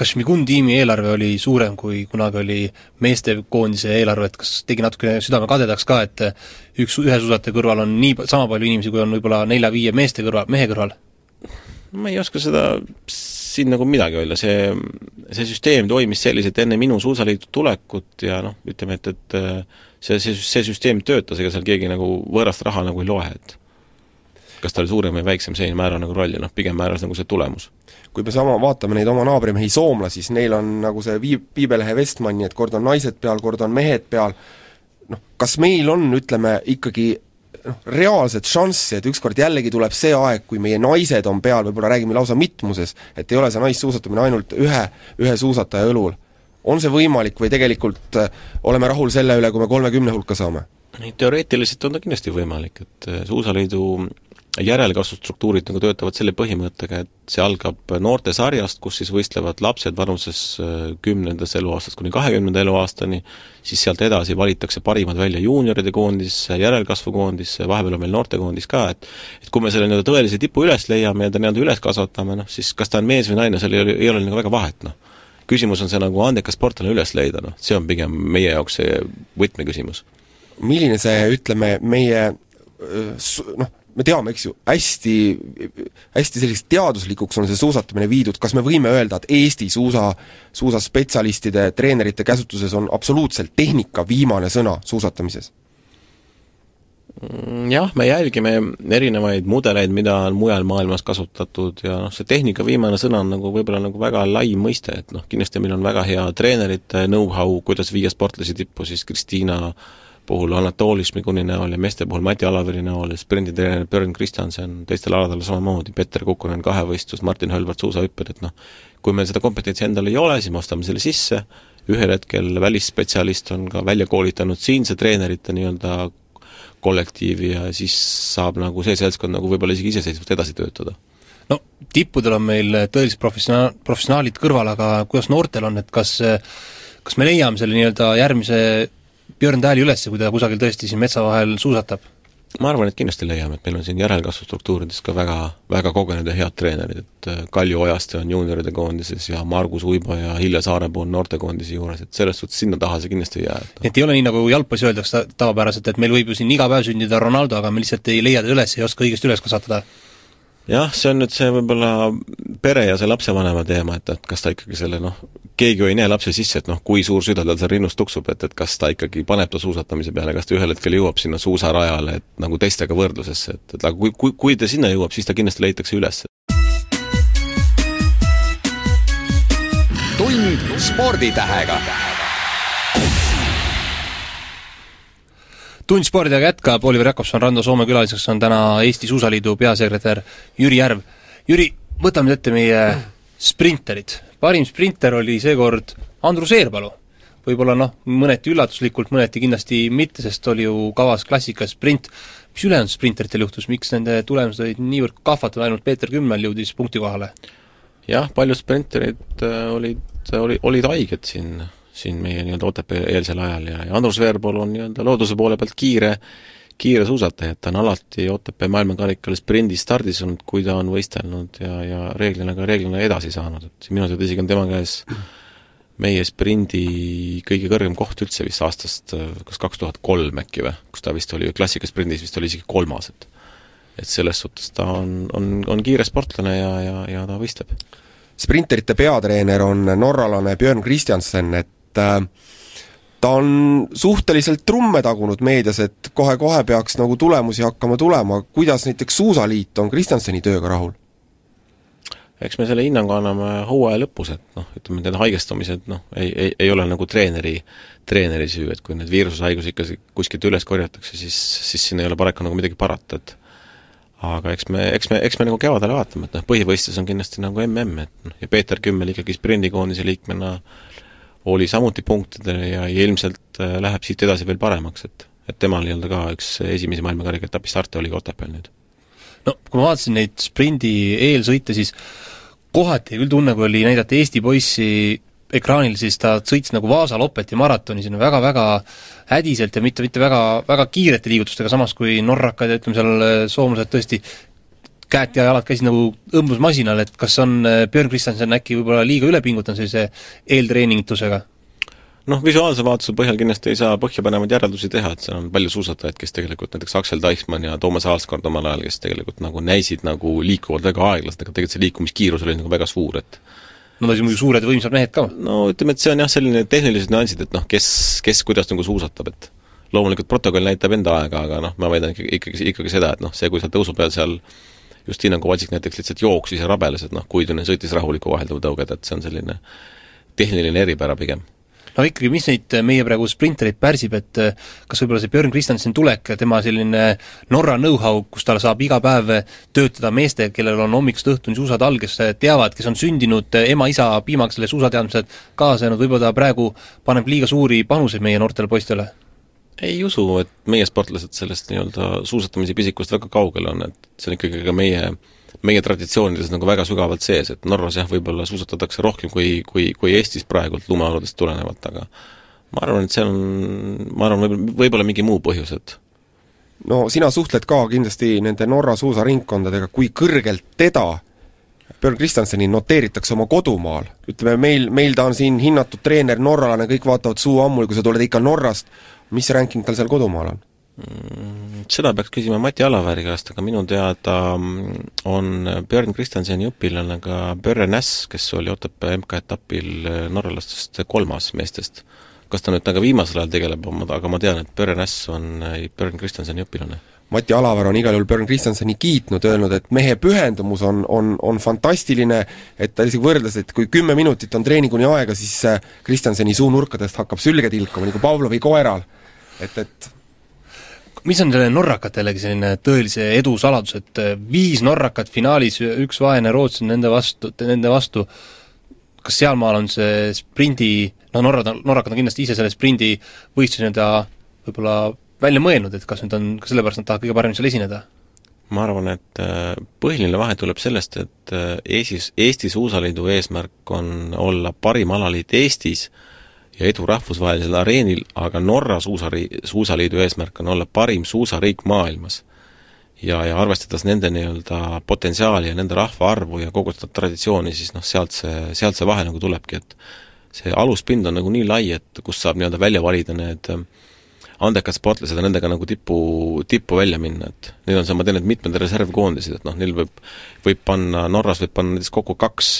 kas Šmigun tiimi eelarve oli suurem, kui kunagi oli meestekoondise eelarve, et kas tegi natukene südame kadedaks ka, et üks, ühe suusataja kõrval on nii, sama palju inimesi, kui on võib-olla nelja-viie meeste kõrval, mehe kõrval? ma ei oska seda siin nagu midagi öelda, see, see süsteem toimis selliselt enne minu Suusaliidu tulekut ja noh, ütleme, et, et see, see, see süsteem töötas, ega seal keegi nagu võõrast raha nagu ei loe, et kas ta oli suurem või väiksem, see ei määra nagu rolli, noh pigem määras nagu see tulemus. Kui me sama, vaatame neid oma naabrimehi soomlasi, siis neil on nagu see viib, Piibelehe Vestmanni, et kord on naised peal, kord on mehed peal, noh, kas meil on, ütleme, ikkagi noh, reaalset šanssi, et ükskord jällegi tuleb see aeg, kui meie naised on peal, võib-olla räägime lausa mitmuses, et ei ole see naissuusatamine ainult ühe, ühe suusataja õlul. on see võimalik või tegelikult äh, oleme rahul selle üle, kui me kolmekümne hulka saame? teoreetiliselt on ta kindlasti võimalik, et äh, Suusaliidu järelkasvustruktuurid nagu töötavad selle põhimõttega, et see algab noortesarjast, kus siis võistlevad lapsed vanuses äh, kümnendast eluaastast kuni kahekümnenda eluaastani, siis sealt edasi valitakse parimad välja juunioride koondisse, järelkasvukoondisse, vahepeal on meil noortekoondis ka, et et kui me selle nii-öelda tõelise tipu üles leiame ja ta nii-öelda üles kasvatame, noh siis kas ta on mees või naine, seal ei ole, ei ole nagu väga vahet, noh. küsimus on see nagu andekas sportlane üles leida, noh, see on pigem meie jaoks see võtmeküsimus. milline see, ütleme, meie noh, me teame, eks ju, hästi, hästi selliseks teaduslikuks on see suusatamine viidud, kas me võime öelda, et Eesti suusa, suusaspetsialistide, treenerite käsutuses on absoluutselt tehnika viimane sõna suusatamises? Mm, jah, me jälgime erinevaid mudeleid, mida on mujal maailmas kasutatud ja noh, see tehnika viimane sõna on nagu võib-olla nagu väga lai mõiste, et noh, kindlasti meil on väga hea treenerite know-how, kuidas viia sportlasi tippu, siis Kristiina äh, puhul Anatoli Šmiguni näol ja meeste puhul Mati Alaveri näol ja sprinditreener Björn Kristjanson, teistel aladel samamoodi, Peeter Kukunen kahevõistlus, Martin Hölvart suusahüpped, et noh, kui meil seda kompetentsi endal ei ole, siis me ostame selle sisse, ühel hetkel välisspetsialist on ka välja koolitanud siinse treenerite nii-öelda kollektiivi ja siis saab nagu see seltskond nagu võib-olla isegi iseseisvalt edasi töötada. No tippudel on meil tõelised professiona-, professionaalid kõrval, aga kuidas noortel on, et kas kas me leiame selle nii-öelda järgmise Björn Tääli üles, kui ta kusagil tõesti siin metsa vahel suusatab? ma arvan, et kindlasti leiame, et meil on siin järelkasvustruktuurides ka väga, väga kogenud ja head treenerid, et äh, Kalju Ojaste on juunioride koondises ja Margus Uibo ja Hilja Saarepuu on noortekoondise juures, et selles suhtes sinna taha see kindlasti ei jää. et ei ole nii, nagu jalgpallis öeldakse tavapäraselt, et meil võib ju siin iga päev sündida Ronaldo, aga me lihtsalt ei leia teda üles, ei oska õigesti üles kasvatada? jah, see on nüüd see võib-olla pere ja see lapsevanema teema, et, et kas ta ikkagi selle noh, keegi ju ei näe lapse sisse, et noh, kui suur süda tal seal rinnus tuksub, et, et kas ta ikkagi paneb ta suusatamise peale, kas ta ühel hetkel jõuab sinna suusarajale, et nagu teistega võrdlusesse, et, et aga kui, kui, kui ta sinna jõuab, siis ta kindlasti leitakse üles. tund sporditähega tund spordiga jätkab, Oliver Jakobson, Rando Soome külaliseks on täna Eesti Suusaliidu peasekretär Jüri Järv. Jüri, võtame ette meie sprinterid. parim sprinter oli seekord Andrus Eerpalu. võib-olla noh, mõneti üllatuslikult, mõneti kindlasti mitte, sest oli ju kavas klassikas sprint. mis ülejäänud sprinteritel juhtus, miks nende tulemused olid niivõrd kahvatavad, ainult Peeter Kümmel jõudis punkti kohale? jah, paljud sprinterid äh, olid, oli, olid haiged siin siin meie nii-öelda Otepää eelsel ajal ja, ja Andrus Veerpalu on nii-öelda looduse poole pealt kiire, kiire suusataja, et ta on alati Otepää maailmakarikal sprindis stardis olnud, kui ta on võistelnud ja, ja reeglina ka reeglina edasi saanud, et minu teada isegi on tema käes meie sprindi kõige kõrgem koht üldse vist aastast kas kaks tuhat kolm äkki või, kus ta vist oli, klassikasprindis vist oli isegi kolmas, et et selles suhtes ta on, on, on kiire sportlane ja, ja, ja ta võistleb. sprinterite peatreener on norralane Björn Kristjansen, et äh, ta on suhteliselt trumme tagunud meedias, et kohe-kohe peaks nagu tulemusi hakkama tulema, kuidas näiteks Suusaliit on Kristjanseni tööga rahul? eks me selle hinnangu anname hooaja lõpus, et noh, ütleme need haigestumised noh, ei, ei, ei ole nagu treeneri, treeneri süü, et kui need viirushaigused ikka kuskilt üles korjatakse, siis, siis siin ei ole paraku nagu midagi parata, et aga eks me, eks me, eks me nagu kevadel vaatame, et noh, põhivõistlus on kindlasti nagu mm, et noh, ja Peeter Kümmel ikkagi sprindikoondise liikmena oli samuti punktidel ja ilmselt äh, läheb siit edasi veel paremaks, et et temal nii-öelda ka üks esimesi maailmakarika etapi starte oli Otepääl nüüd. no kui ma vaatasin neid sprindi eelsõite, siis kohati küll tunne, kui oli näidata Eesti poissi ekraanil, siis ta sõits nagu Vaasa Lopeti maratoni, sinna väga-väga hädiselt ja mitte, mitte väga, väga kiirete liigutustega, samas kui norrakad ja ütleme seal soomlased tõesti käed ja jalad käisid nagu õmblusmasinal, et kas on äh, Björn Kristjanson äkki võib-olla liiga üle pingutanud sellise eeltreeningitusega? noh, visuaalse vaatuse põhjal kindlasti ei saa põhjapanevaid järeldusi teha, et seal on palju suusatajaid, kes tegelikult näiteks Aksel Teichmann ja Toomas Aalskord omal ajal, kes tegelikult nagu näisid nagu liikuvad väga aeglaselt, aga tegelikult see liikumiskiirus oli nagu väga suur, et Nad olid muidugi suured võimsad mehed ka. no ütleme, et see on jah, selline tehnilised nüansid, et noh, kes, kes kuidas nagu suusatab, et loomulikult protokoll näitab enda aega, aga noh, ma väidan ikkagi, ikkagi, ikkagi seda, et noh, see, kui sa tõusu peal seal Justina Kovaltšik näiteks lihtsalt jooksis ja rabeles, et noh, Kuidunen sõitis rahulikku vahelduvtõuget, et see on selline tehniline eripära pigem no ikkagi, mis neid meie praegu sprintereid pärsib, et eh, kas võib-olla see Björn Kristjansen tulek, tema selline Norra know-how, kus tal saab iga päev töötada meeste, kellel on hommikust õhtuni suusad all, kes teavad, kes on sündinud ema-isa piimaksele suusateadmised kaasa jäänud, võib-olla ta praegu paneb liiga suuri panuseid meie noortele poistele? Ei usu, et meie sportlased sellest nii-öelda suusatamise pisikust väga kaugel on, et see on ikkagi ka meie meie traditsioonides nagu väga sügavalt sees, et Norras jah, võib-olla suusatatakse rohkem kui, kui, kui Eestis praegult lumeoludest tulenevalt, aga ma arvan, et see on, ma arvan, võib-olla, võib-olla mingi muu põhjus, et no sina suhtled ka kindlasti nende Norra suusaringkondadega, kui kõrgelt teda Björn Kristjanseni noteeritakse oma kodumaal. ütleme, meil, meil ta on siin hinnatud treener, norralane, kõik vaatavad suu ammul, kui sa tuled ikka Norrast, mis ranking tal seal kodumaal on? Mm, seda peaks küsima Mati Alaväri käest, aga minu teada mm, on Björn Kristjanseni õpilane ka Börre Näss, kes oli Otepää MK-etapil norralastest kolmas meestest. kas ta nüüd nagu viimasel ajal tegeleb, aga ma tean, et Börre Näss on Björn Kristjanseni õpilane Mati Alaver on igal juhul Björn Kristjanseni kiitnud, öelnud, et mehe pühendumus on, on, on fantastiline, et ta isegi võrdles, et kui kümme minutit on treeninguni aega, siis Kristjanseni suunurkadest hakkab sülge tilkuma, nagu Pavlovi koeral. Et, et mis on selle norrakatelegi selline tõelise edu saladus, et äh, viis norrakat finaalis, üks vaene rootslane nende vastu, nende vastu, kas sealmaal on see sprindi, no norrad norrakad on kindlasti ise selle sprindi võistluse nii-öelda võib-olla välja mõelnud, et kas nüüd on, kas sellepärast nad tahavad kõige paremini seal esineda? ma arvan, et äh, põhiline vahe tuleb sellest, et äh, Eestis, Eesti Suusaliidu eesmärk on olla parim alaliit Eestis ja edu rahvusvahelisel areenil, aga Norra suusari-, suusaliidu eesmärk on olla parim suusariik maailmas. ja, ja arvestades nende nii-öelda potentsiaali ja nende rahvaarvu ja kogu seda traditsiooni, siis noh, sealt see, sealt see vahe nagu tulebki, et see aluspind on nagu nii lai, et kust saab nii-öelda välja valida need äh, andekad sportlased ja nendega nagu tipu, tippu välja minna, et nüüd on see, ma tean, et mitmed reservkoondised, et noh, neil võib, võib panna, Norras võib panna näiteks kokku kaks,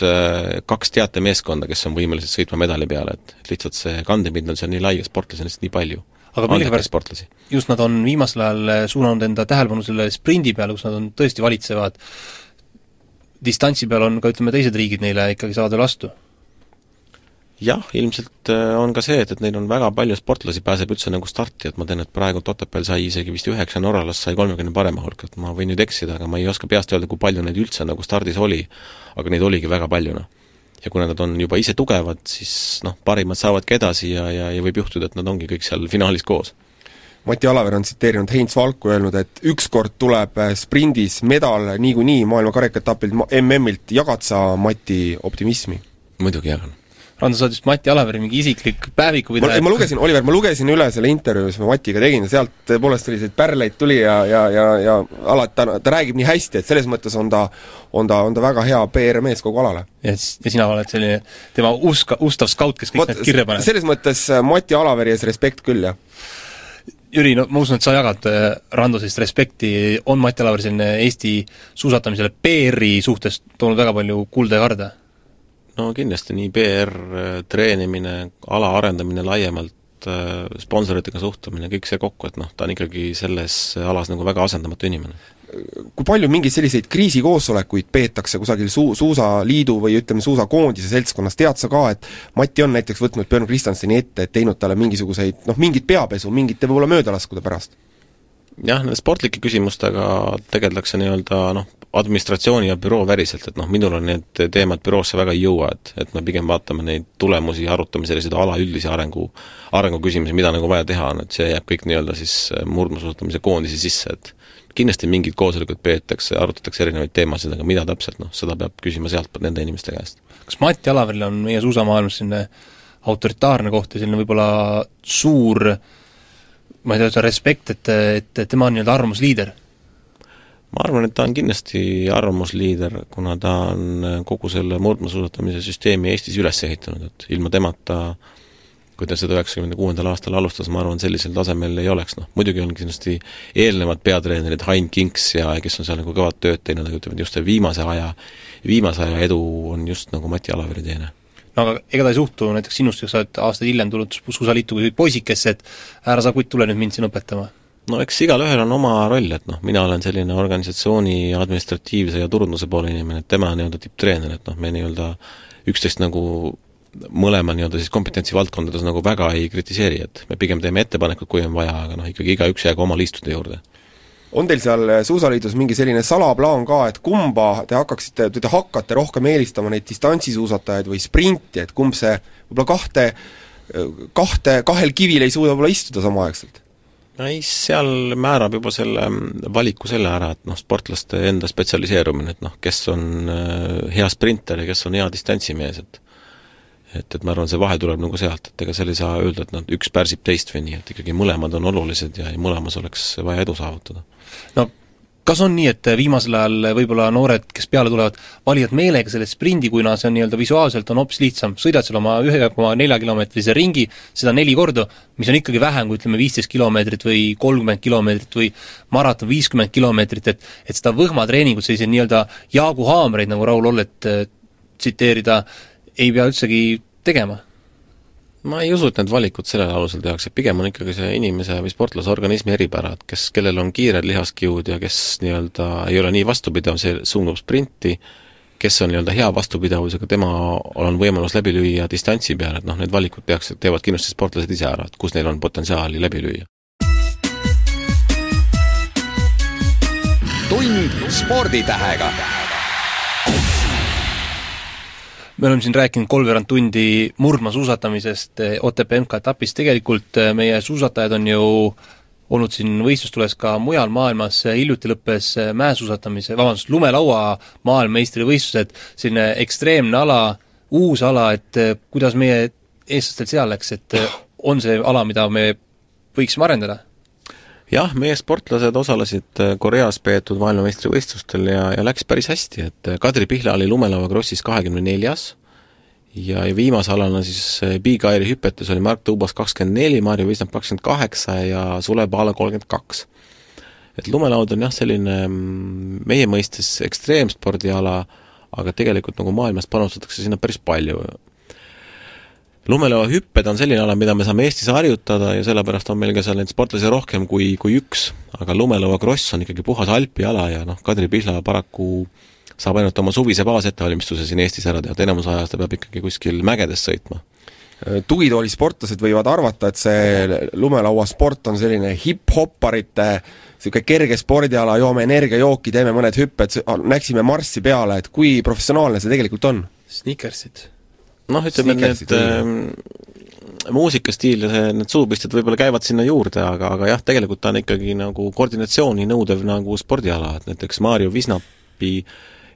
kaks teatemeeskonda, kes on võimelised sõitma medali peale, et lihtsalt see kandepind on seal nii lai ja sportlasi on lihtsalt nii palju. aga millegipärast just nad on viimasel ajal suunanud enda tähelepanu selle sprindi peale, kus nad on tõesti valitsevad, distantsi peal on ka ütleme, teised riigid neile ikkagi veel vastu jah, ilmselt äh, on ka see, et, et neil on väga palju sportlasi, pääseb üldse nagu starti, et ma tean, et praegu Otepääl sai isegi vist üheksa norralast sai kolmekümne parema hulka, et ma võin nüüd eksida, aga ma ei oska peast öelda, kui palju neid üldse nagu stardis oli, aga neid oligi väga palju, noh. ja kuna nad on juba ise tugevad, siis noh, parimad saavadki edasi ja, ja, ja võib juhtuda, et nad ongi kõik seal finaalis koos Mati Alaver on tsiteerinud Heinz Valku, öelnud, et ükskord tuleb äh, sprindis medal niikuinii maailma karikaetapilt MM-ilt, jagad sa Mati optimismi? muidugi jagan Rando, sa oled vist Mati Alaveri mingi isiklik päevikupidaja. ma, ma lugesin, Oliver, ma lugesin üle selle intervjuu, mis ma Matiga tegin ja sealt tõepoolest selliseid pärleid tuli ja, ja, ja, ja alati ta, ta räägib nii hästi, et selles mõttes on ta, on ta, on ta väga hea PR-mees kogu alale. ja, ja sina oled selline tema uska, ustav skaut, kes kõik Võt, need kirja paneb? selles mõttes äh, Mati Alaveri ees respekt küll, jah. Jüri, no ma usun, et sa jagad äh, Rando sellist respekti, on Mati Alaver selline Eesti suusatamisele PR-i suhtes toonud väga palju kulda ja karda? No kindlasti nii PR, treenimine, ala arendamine laiemalt, sponsoritega suhtlemine, kõik see kokku, et noh, ta on ikkagi selles alas nagu väga asendamatu inimene. kui palju mingeid selliseid kriisikoosolekuid peetakse kusagil suu-, suusaliidu või ütleme, suusakoondise seltskonnas, tead sa ka, et Mati on näiteks võtnud Björn Kristjanseni ette, et teinud talle mingisuguseid noh, mingit peapesu, mingite võib-olla möödalaskude pärast? Jah, nende sportlike küsimustega tegeldakse nii-öelda noh, administratsiooni ja büroo väliselt, et noh, minul on need teemad büroosse väga ei jõua, et, et me pigem vaatame neid tulemusi, arutame selliseid ala üldisi arengu, arenguküsimusi, mida nagu vaja teha on, et see jääb kõik nii-öelda siis murdmaasuusatamise koondise sisse, et kindlasti mingid koosolekud peetakse, arutatakse erinevaid teemasid, aga mida täpselt, noh, seda peab küsima sealt nende inimeste käest. kas Mati Alaveril on meie suusamaailmas selline autoritaarne koht ja selline võib-olla suur ma ei tea, respekt, et, et tema on nii-öelda arvamusliider? ma arvan, et ta on kindlasti arvamusliider, kuna ta on kogu selle murdmaasuusatamise süsteemi Eestis üles ehitanud, et ilma temata kui ta seda üheksakümne kuuendal aastal alustas, ma arvan, sellisel tasemel ei oleks, noh muidugi on kindlasti eelnevad peatreenerid, Hein Kinks ja kes on seal nagu kõvat tööd teinud, aga ütleme, et just see viimase aja, viimase aja edu on just nagu Mati Alaveri teene no aga ega ta ei suhtu näiteks sinusse, sa oled aastaid hiljem tulnud suusaliitu kui poisikesse, et härra Sakutt, tule nüüd mind siin õpetama? no eks igalühel on oma roll, et noh, mina olen selline organisatsiooni administratiivse ja turunduse poole inimene, tema nii-öelda tipptreener, et noh, me nii-öelda üksteist nagu mõlema nii-öelda siis kompetentsivaldkondades nagu väga ei kritiseeri, et me pigem teeme ettepanekud, kui on vaja, aga noh, ikkagi igaüks jäägu oma liistude juurde on teil seal äh, Suusaliidus mingi selline salaplaan ka, et kumba te hakkaksite, te hakkate rohkem eelistama neid distantsisuusatajaid või sprinti, et kumb see võib-olla kahte, kahte, kahel kivil ei suuda võib-olla istuda samaaegselt? ei, seal määrab juba selle valiku selle ära, et noh, sportlaste enda spetsialiseerumine, et noh, kes on äh, hea sprinter ja kes on hea distantsimees, et et, et ma arvan, see vahe tuleb nagu sealt, et ega seal ei saa öelda, et noh, üks pärsib teist või nii, et ikkagi mõlemad on olulised ja, ja mõlemas oleks vaja edu saavutada. No kas on nii, et viimasel ajal võib-olla noored, kes peale tulevad, valivad meelega selle sprindi, kuna see on nii-öelda visuaalselt on hoopis lihtsam, sõidad seal oma ühe koma nelja kilomeetrise ringi, seda neli korda, mis on ikkagi vähem kui ütleme, viisteist kilomeetrit või kolmkümmend kilomeetrit või maraton viiskümmend kilomeetrit, et et seda võhmatreeningut, selliseid nii-öelda Jaagu haamreid, nagu Raul Ollet äh, tsiteerida, ei pea üldsegi tegema ma ei usu, et need valikud sellel alusel tehakse, pigem on ikkagi see inimese või sportlase organismi eripära, et kes, kellel on kiired lihaskihud ja kes nii-öelda ei ole nii vastupidav, see suunab sprinti, kes on nii-öelda hea vastupidavusega, tema on võimalus läbi lüüa distantsi peal, et noh, need valikud tehakse, teevad kindlasti sportlased ise ära, et kus neil on potentsiaali läbi lüüa. tund sporditähega me oleme siin rääkinud kolmveerand tundi murdmaasuusatamisest eh, OTP MK-etapist, tegelikult eh, meie suusatajad on ju olnud siin võistlustules ka mujal maailmas, hiljuti lõppes eh, mäesuusatamise, vabandust, lumelaua maailmameistrivõistlused, selline ekstreemne ala, uus ala, et kuidas meie eestlastel seal läks, et on see ala, mida me võiksime arendada? Jah, meie sportlased osalesid äh, Koreas peetud maailmameistrivõistlustel ja, ja läks päris hästi, et äh, Kadri Pihla oli lumelauakrossis kahekümne neljas ja, ja viimase alana siis äh, Big Airi hüpetes oli Mark Tuubas kakskümmend neli, Marju Visnap kakskümmend kaheksa ja Sule Paala kolmkümmend kaks. et lumelaud on jah, selline mm, meie mõistes ekstreemspordiala, aga tegelikult nagu maailmas panustatakse sinna päris palju lumelauahüpped on selline ala, mida me saame Eestis harjutada ja sellepärast on meil ka seal neid sportlasi rohkem kui, kui üks, aga lumelauakross on ikkagi puhas alpiala ja noh, Kadri Pihla paraku saab ainult oma suvise baasettevalmistuse siin Eestis ära teha, et enamus ajast ta peab ikkagi kuskil mägedes sõitma. Tugitoolisportlased võivad arvata, et see lumelauasport on selline hip-hopparite niisugune kerge spordiala, joome energiajooki, teeme mõned hüpped, näksime marssi peale, et kui professionaalne see tegelikult on? Sneakersid noh, ütleme need äh, muusikastiil ja need suupistid võib-olla käivad sinna juurde, aga, aga jah, tegelikult ta on ikkagi nagu koordinatsiooni nõudev nagu spordiala, et näiteks Maarjo Visnapi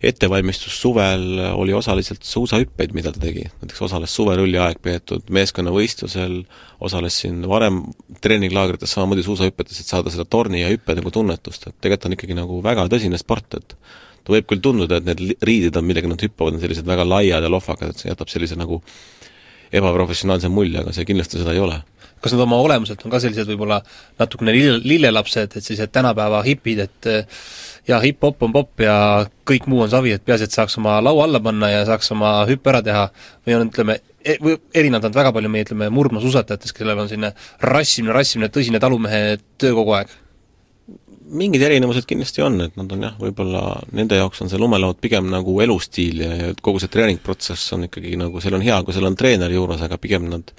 ettevalmistus suvel oli osaliselt suusahüppeid, mida ta tegi, näiteks osales suverulli aeg peetud meeskonnavõistlusel, osales siin varem treeninglaagrites samamoodi suusahüppetes, et saada seda torni ja hüppe nagu tunnetust, et tegelikult on ikkagi nagu väga tõsine sport, et ta võib küll tunduda, et need riided on, millega nad hüppavad, on sellised väga laiad ja lohvakad, et see jätab sellise nagu ebaprofessionaalse mulje, aga see kindlasti seda ei ole. kas nad oma olemuselt on ka sellised võib-olla natukene lille, lillelapsed, et sellised tänapäeva hipid, et ja hip-hop on popp ja kõik muu on savi, et peaasi, et saaks oma laua alla panna ja saaks oma hüppe ära teha, või on, ütleme, e-, või erinevad nad väga palju meie, ütleme, murdmaasuusatajatest, kellel on selline rassimine, rassimine, tõsine talumehe töö kogu aeg mingid erinevused kindlasti on, et nad on jah, võib-olla nende jaoks on see lumelaud pigem nagu elustiil ja, kogu see treeningprotsess on ikkagi nagu, seal on hea, kui seal on treener juures, aga pigem nad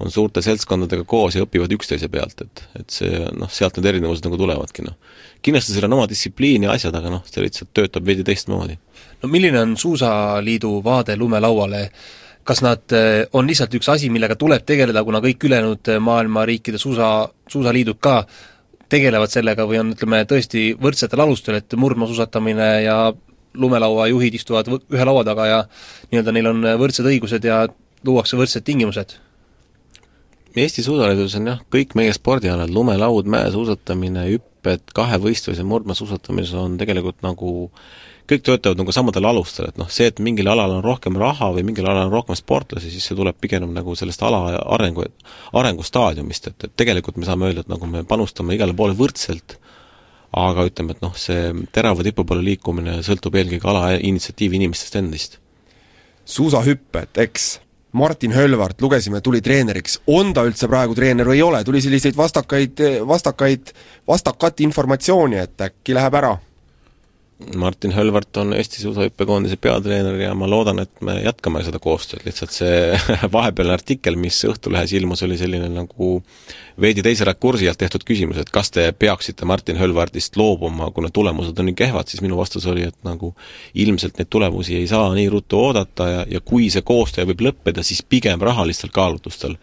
on suurte seltskondadega koos ja õpivad üksteise pealt, et, et see noh, sealt need erinevused nagu tulevadki, noh. kindlasti seal on oma distsipliin ja asjad, aga noh, see lihtsalt töötab veidi teistmoodi. no milline on Suusaliidu vaade lumelauale, kas nad eh, on lihtsalt üks asi, millega tuleb tegeleda, kuna kõik ülejäänud eh, maailma riikide suusa, suusaliidud ka tegelevad sellega või on, ütleme, tõesti võrdsetel alustel, et murdmaasuusatamine ja lumelauajuhid istuvad ühe laua taga ja nii-öelda neil on võrdsed õigused ja luuakse võrdsed tingimused? Eesti suusaliidus on jah, kõik meie spordialad, lumelaud, mäesuusatamine, hüpped, kahevõistlus ja murdmaasuusatamises on tegelikult nagu äh, kõik töötavad nagu samadel alustel, et noh, see, et mingil alal on rohkem raha või mingil alal on rohkem sportlasi, siis see tuleb pigem nagu sellest ala arengu, arengustaadiumist, et, et tegelikult me saame öelda, et nagu me panustame igale poole võrdselt, aga ütleme, et noh, see terava tipu poole liikumine sõltub eelkõige ala initsiatiivi inimestest endist. suusahüpped, eks, Martin Hölvart, lugesime, tuli treeneriks, on ta üldse praegu treener või ei ole, tuli selliseid vastakaid, vastakaid, vastakat informatsiooni, et äkki läheb ära Martin Hölvart on Eesti suusahüppekoondise peatreener ja ma loodan, et me jätkame seda koostööd, lihtsalt see vahepealne artikkel, mis Õhtulehes ilmus, oli selline nagu veidi teise rakursi alt tehtud küsimus, et kas te peaksite Martin Hölvartist loobuma, kuna tulemused on nii kehvad, siis minu vastus oli, et nagu ilmselt neid tulemusi ei saa nii ruttu oodata ja, ja kui see koostöö võib lõppeda, siis pigem rahalistel kaalutlustel.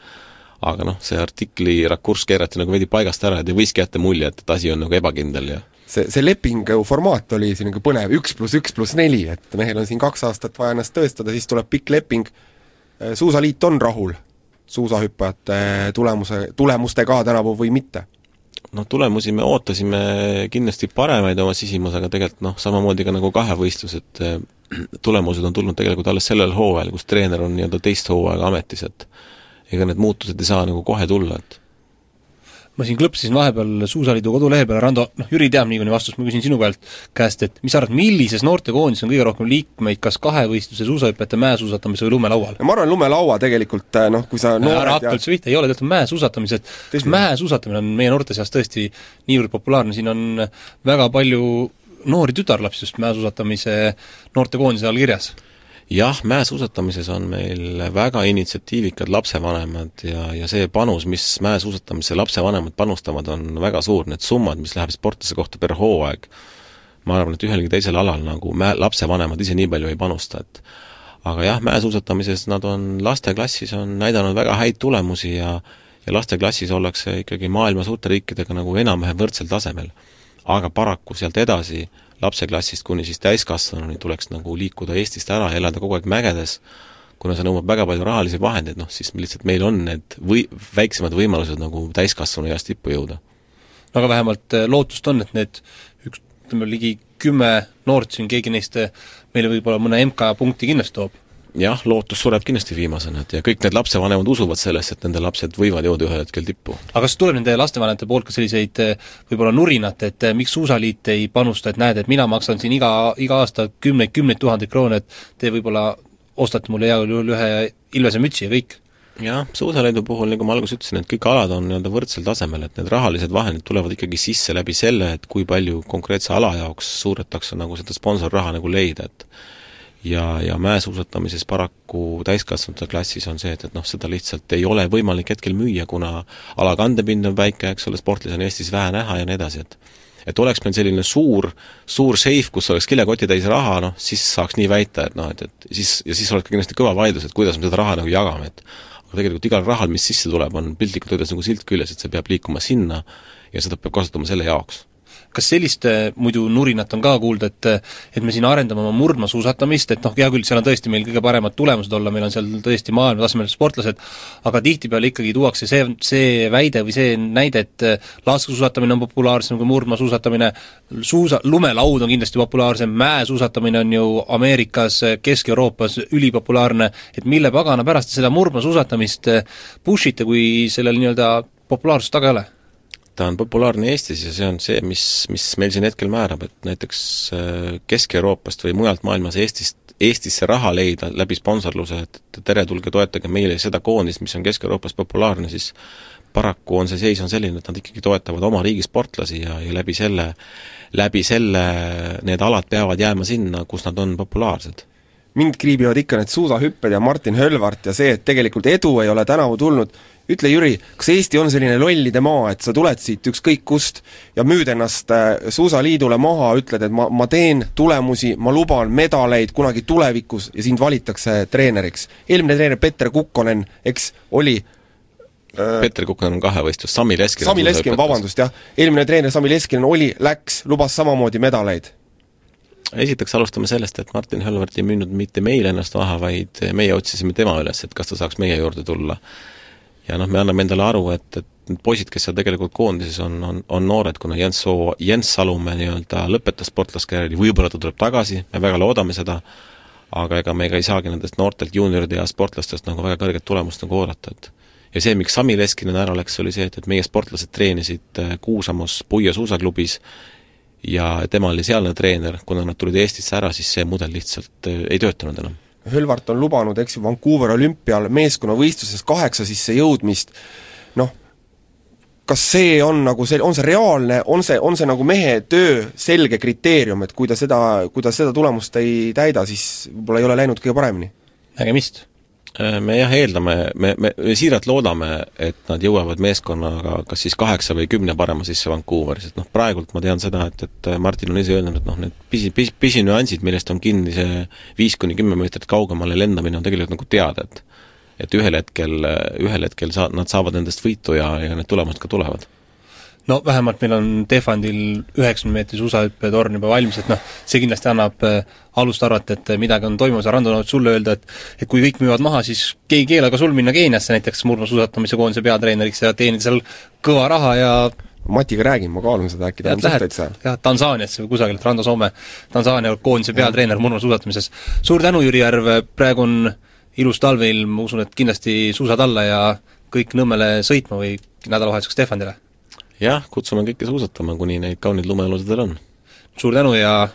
aga noh, see artikli rakurss keerati nagu veidi paigast ära, et ei võiski jätta mulje, et, et asi on nagu ebakindel ja see, see lepingu formaat oli selline põnev, üks pluss üks pluss neli, et mehel on siin kaks aastat vaja ennast tõestada, siis tuleb pikk leping, suusaliit on rahul suusahüppajate tulemuse, tulemustega tänavu või mitte? noh, tulemusi me ootasime kindlasti paremaid oma sisimas, aga tegelikult noh, samamoodi ka nagu kahevõistlused, tulemused on tulnud tegelikult alles sellel hooajal, kus treener on nii-öelda teist hooaega ametis, et ega need muutused ei saa nagu kohe tulla, et ma siin klõpsisin vahepeal Suusaliidu kodulehe peale, Rando, noh Jüri teab niikuinii vastust, ma küsin sinu käelt, käest, et mis sa arvad, millises noortekoondises on kõige rohkem liikmeid, kas kahevõistluse, suusahüpete, mäesuusatamise või lumelaual? ma arvan, lumelaua tegelikult noh, kui sa ära hakka üldse pihta, ei ole tegelikult mäesuusatamise, et mäesuusatamine on meie noorte seas tõesti niivõrd populaarne, siin on väga palju noori tütarlapsi just mäesuusatamise noortekoondise all kirjas jah, mäesuusatamises on meil väga initsiatiivikad lapsevanemad ja, ja see panus, mis mäesuusatamisse lapsevanemad panustavad, on väga suur, need summad, mis läheb sportlase kohta per hooaeg, ma arvan, et ühelgi teisel alal nagu mä-, lapsevanemad ise nii palju ei panusta, et aga jah, mäesuusatamises nad on lasteklassis, on näidanud väga häid tulemusi ja ja lasteklassis ollakse ikkagi maailma suurte riikidega nagu enam-vähem võrdsel tasemel. aga paraku sealt edasi äh, lapseklassist kuni siis täiskasvanuni tuleks nagu liikuda Eestist ära ja elada kogu aeg mägedes, kuna see nõuab väga palju rahalisi vahendeid, noh siis lihtsalt meil on need või-, väiksemad võimalused nagu täiskasvanu eas tippu jõuda. no aga vähemalt äh, lootust on, et need üks, ütleme ligi kümme noort siin, keegi neist äh, meile võib-olla mõne MK punkti kindlasti toob jah, lootus sureb kindlasti viimasena, et ja kõik need lapsevanemad usuvad sellesse, et nende lapsed võivad jõuda ühel hetkel tippu. aga kas tuleb nende lastevanemate poolt ka selliseid eh, võib-olla nurinat, et eh, miks Suusaliit ei panusta, et näed, et mina maksan siin iga, iga aasta kümneid, kümneid tuhandeid kroone, et te võib-olla ostate mulle heal juhul ühe Ilvese mütsi ja kõik? jah, Suusaliidu puhul, nagu ma alguses ütlesin, et kõik alad on nii-öelda võrdsel tasemel, et need rahalised vahendid tulevad ikkagi sisse läbi selle, et kui palju konkreetse ala jaoks suudetakse nagu seda sponsorraha nagu leida, et ja, ja mäesuusatamises paraku täiskasvanute klassis on see, et, et noh, seda lihtsalt ei ole võimalik hetkel müüa, kuna ala kandepind on väike, eks ole, sportlasi on Eestis vähe näha ja nii edasi, et et oleks meil selline suur, suur seif, kus oleks kilekoti täis raha, noh, siis saaks nii väita, et noh, et, et siis, ja siis oleks ka kindlasti kõva vaidlus, et kuidas me seda raha nagu jagame, et aga tegelikult igal rahal, mis sisse tuleb, on piltlikult öeldes nagu silt küljes, et see peab liikuma sinna ja seda peab kasutama selle jaoks kas sellist äh, muidu nurinat on ka kuulda, et et me siin arendame oma murdmaasuusatamist, et noh, hea küll, seal on tõesti meil kõige paremad tulemused olla, meil on seal tõesti maailmatasemel sportlased, aga tihtipeale ikkagi tuuakse see, see väide või see näide, et äh, laskesuusatamine on populaarsem kui murdmaasuusatamine, suusa, lumelaud on kindlasti populaarsem, mäesuusatamine on ju Ameerikas, Kesk-Euroopas ülipopulaarne, et mille pagana pärast te seda murdmaasuusatamist äh, push ite, kui sellel nii-öelda populaarsust taga ei ole? Ta on populaarne Eestis ja see on see, mis, mis meil siin hetkel määrab, et näiteks äh, Kesk-Euroopast või mujalt maailmas Eestist, Eestisse raha leida läbi sponsorluse, et tere, tulge toetage meile seda koondist, mis on Kesk-Euroopas populaarne, siis paraku on see seis on selline, et nad ikkagi toetavad oma riigi sportlasi ja, ja läbi selle, läbi selle need alad peavad jääma sinna, kus nad on populaarsed. Mind kriibivad ikka need suusahüpped ja Martin Hölvart ja see, et tegelikult edu ei ole tänavu tulnud ütle, Jüri, kas Eesti on selline lollide maa, et sa tuled siit ükskõik kust ja müüd ennast äh, Suusaliidule maha, ütled, et ma, ma teen tulemusi, ma luban medaleid kunagi tulevikus ja sind valitakse treeneriks. eelmine treener Peeter Kukkonen, eks, oli äh, Peeter Kukkonen on kahevõistlus, Sami Leskinen Sami Leskinen, vabandust, jah. eelmine treener Sami Leskinen oli, läks, lubas samamoodi medaleid esiteks alustame sellest, et Martin Hölvart ei müünud mitte meile ennast maha, vaid meie otsisime tema üles, et kas ta saaks meie juurde tulla ja noh, me anname endale aru, et, et need poisid, kes seal tegelikult koondises on, on, on noored, kuna Jens Soo, Jens Salumäe nii-öelda lõpetas sportlaskarjääri, võib-olla ta tuleb tagasi, me väga loodame seda, aga ega me ka ei saagi nendest noortelt juunioride ja sportlastest nagu väga kõrget tulemust nagu oodata, et ja see, miks Sami Leskinen ära läks, oli see, et, et meie sportlased treenisid äh, Kuusamos Puia suusaklubis ja tema oli sealne treener, kuna nad tulid Eestisse ära, siis see mudel lihtsalt äh, ei töötanud enam Hölvart on lubanud, eks ju, Vancouver olümpial meeskonnavõistluses kaheksa sisse jõudmist, noh, kas see on nagu see, on see reaalne, on see, on see nagu mehe töö selge kriteerium, et kui ta seda, kui ta seda tulemust ei täida, siis võib-olla ei ole läinud kõige paremini? nägemist! Äh, me jah, eeldame, me, me, me siiralt loodame, et nad jõuavad meeskonnaga kas siis kaheksa või kümne parema sisse Vancouveris, et noh, praegult ma tean seda, et, et Martin on ise öelnud, et noh, need pisi, pisi, pisinüansid, millest on kinni see viis kuni kümme meetrit kaugemale lendamine, on tegelikult nagu teada, et et ühel hetkel, ühel hetkel saa-, nad saavad nendest võitu ja, ja need tulemused ka tulevad no vähemalt meil on Tehvandil üheksakümne meetri suusahüppetorn juba valmis, et noh, see kindlasti annab äh, alust arvata, et äh, midagi on toimumas ja Rando, no sulle öelda, et et kui kõik müüvad maha, siis keegi ei keela ka sul minna Keeniasse näiteks murdmaasuusatamise koondise peatreeneriks ja teenida seal kõva raha ja Matiga räägin, ma kaalun seda, äkki tal on suhteid seal. jah, Tansaaniasse või kusagile, Rando Soome, Tansaania koondise peatreener murdmaasuusatamises. suur tänu, Jüri Järv, praegu on ilus talveilm, ma usun, et kindlasti suusad alla ja kõik Nõmmele sõitma või nädalavahetuseks Tehvandile jah, kutsume kõiki suusatama, kuni neid kauneid lumealusid veel on. suur tänu ja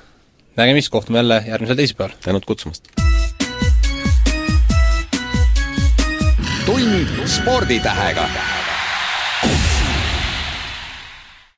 nägemist, kohtume jälle järgmisel teisipäeval! tänud kutsumast! tund sporditähega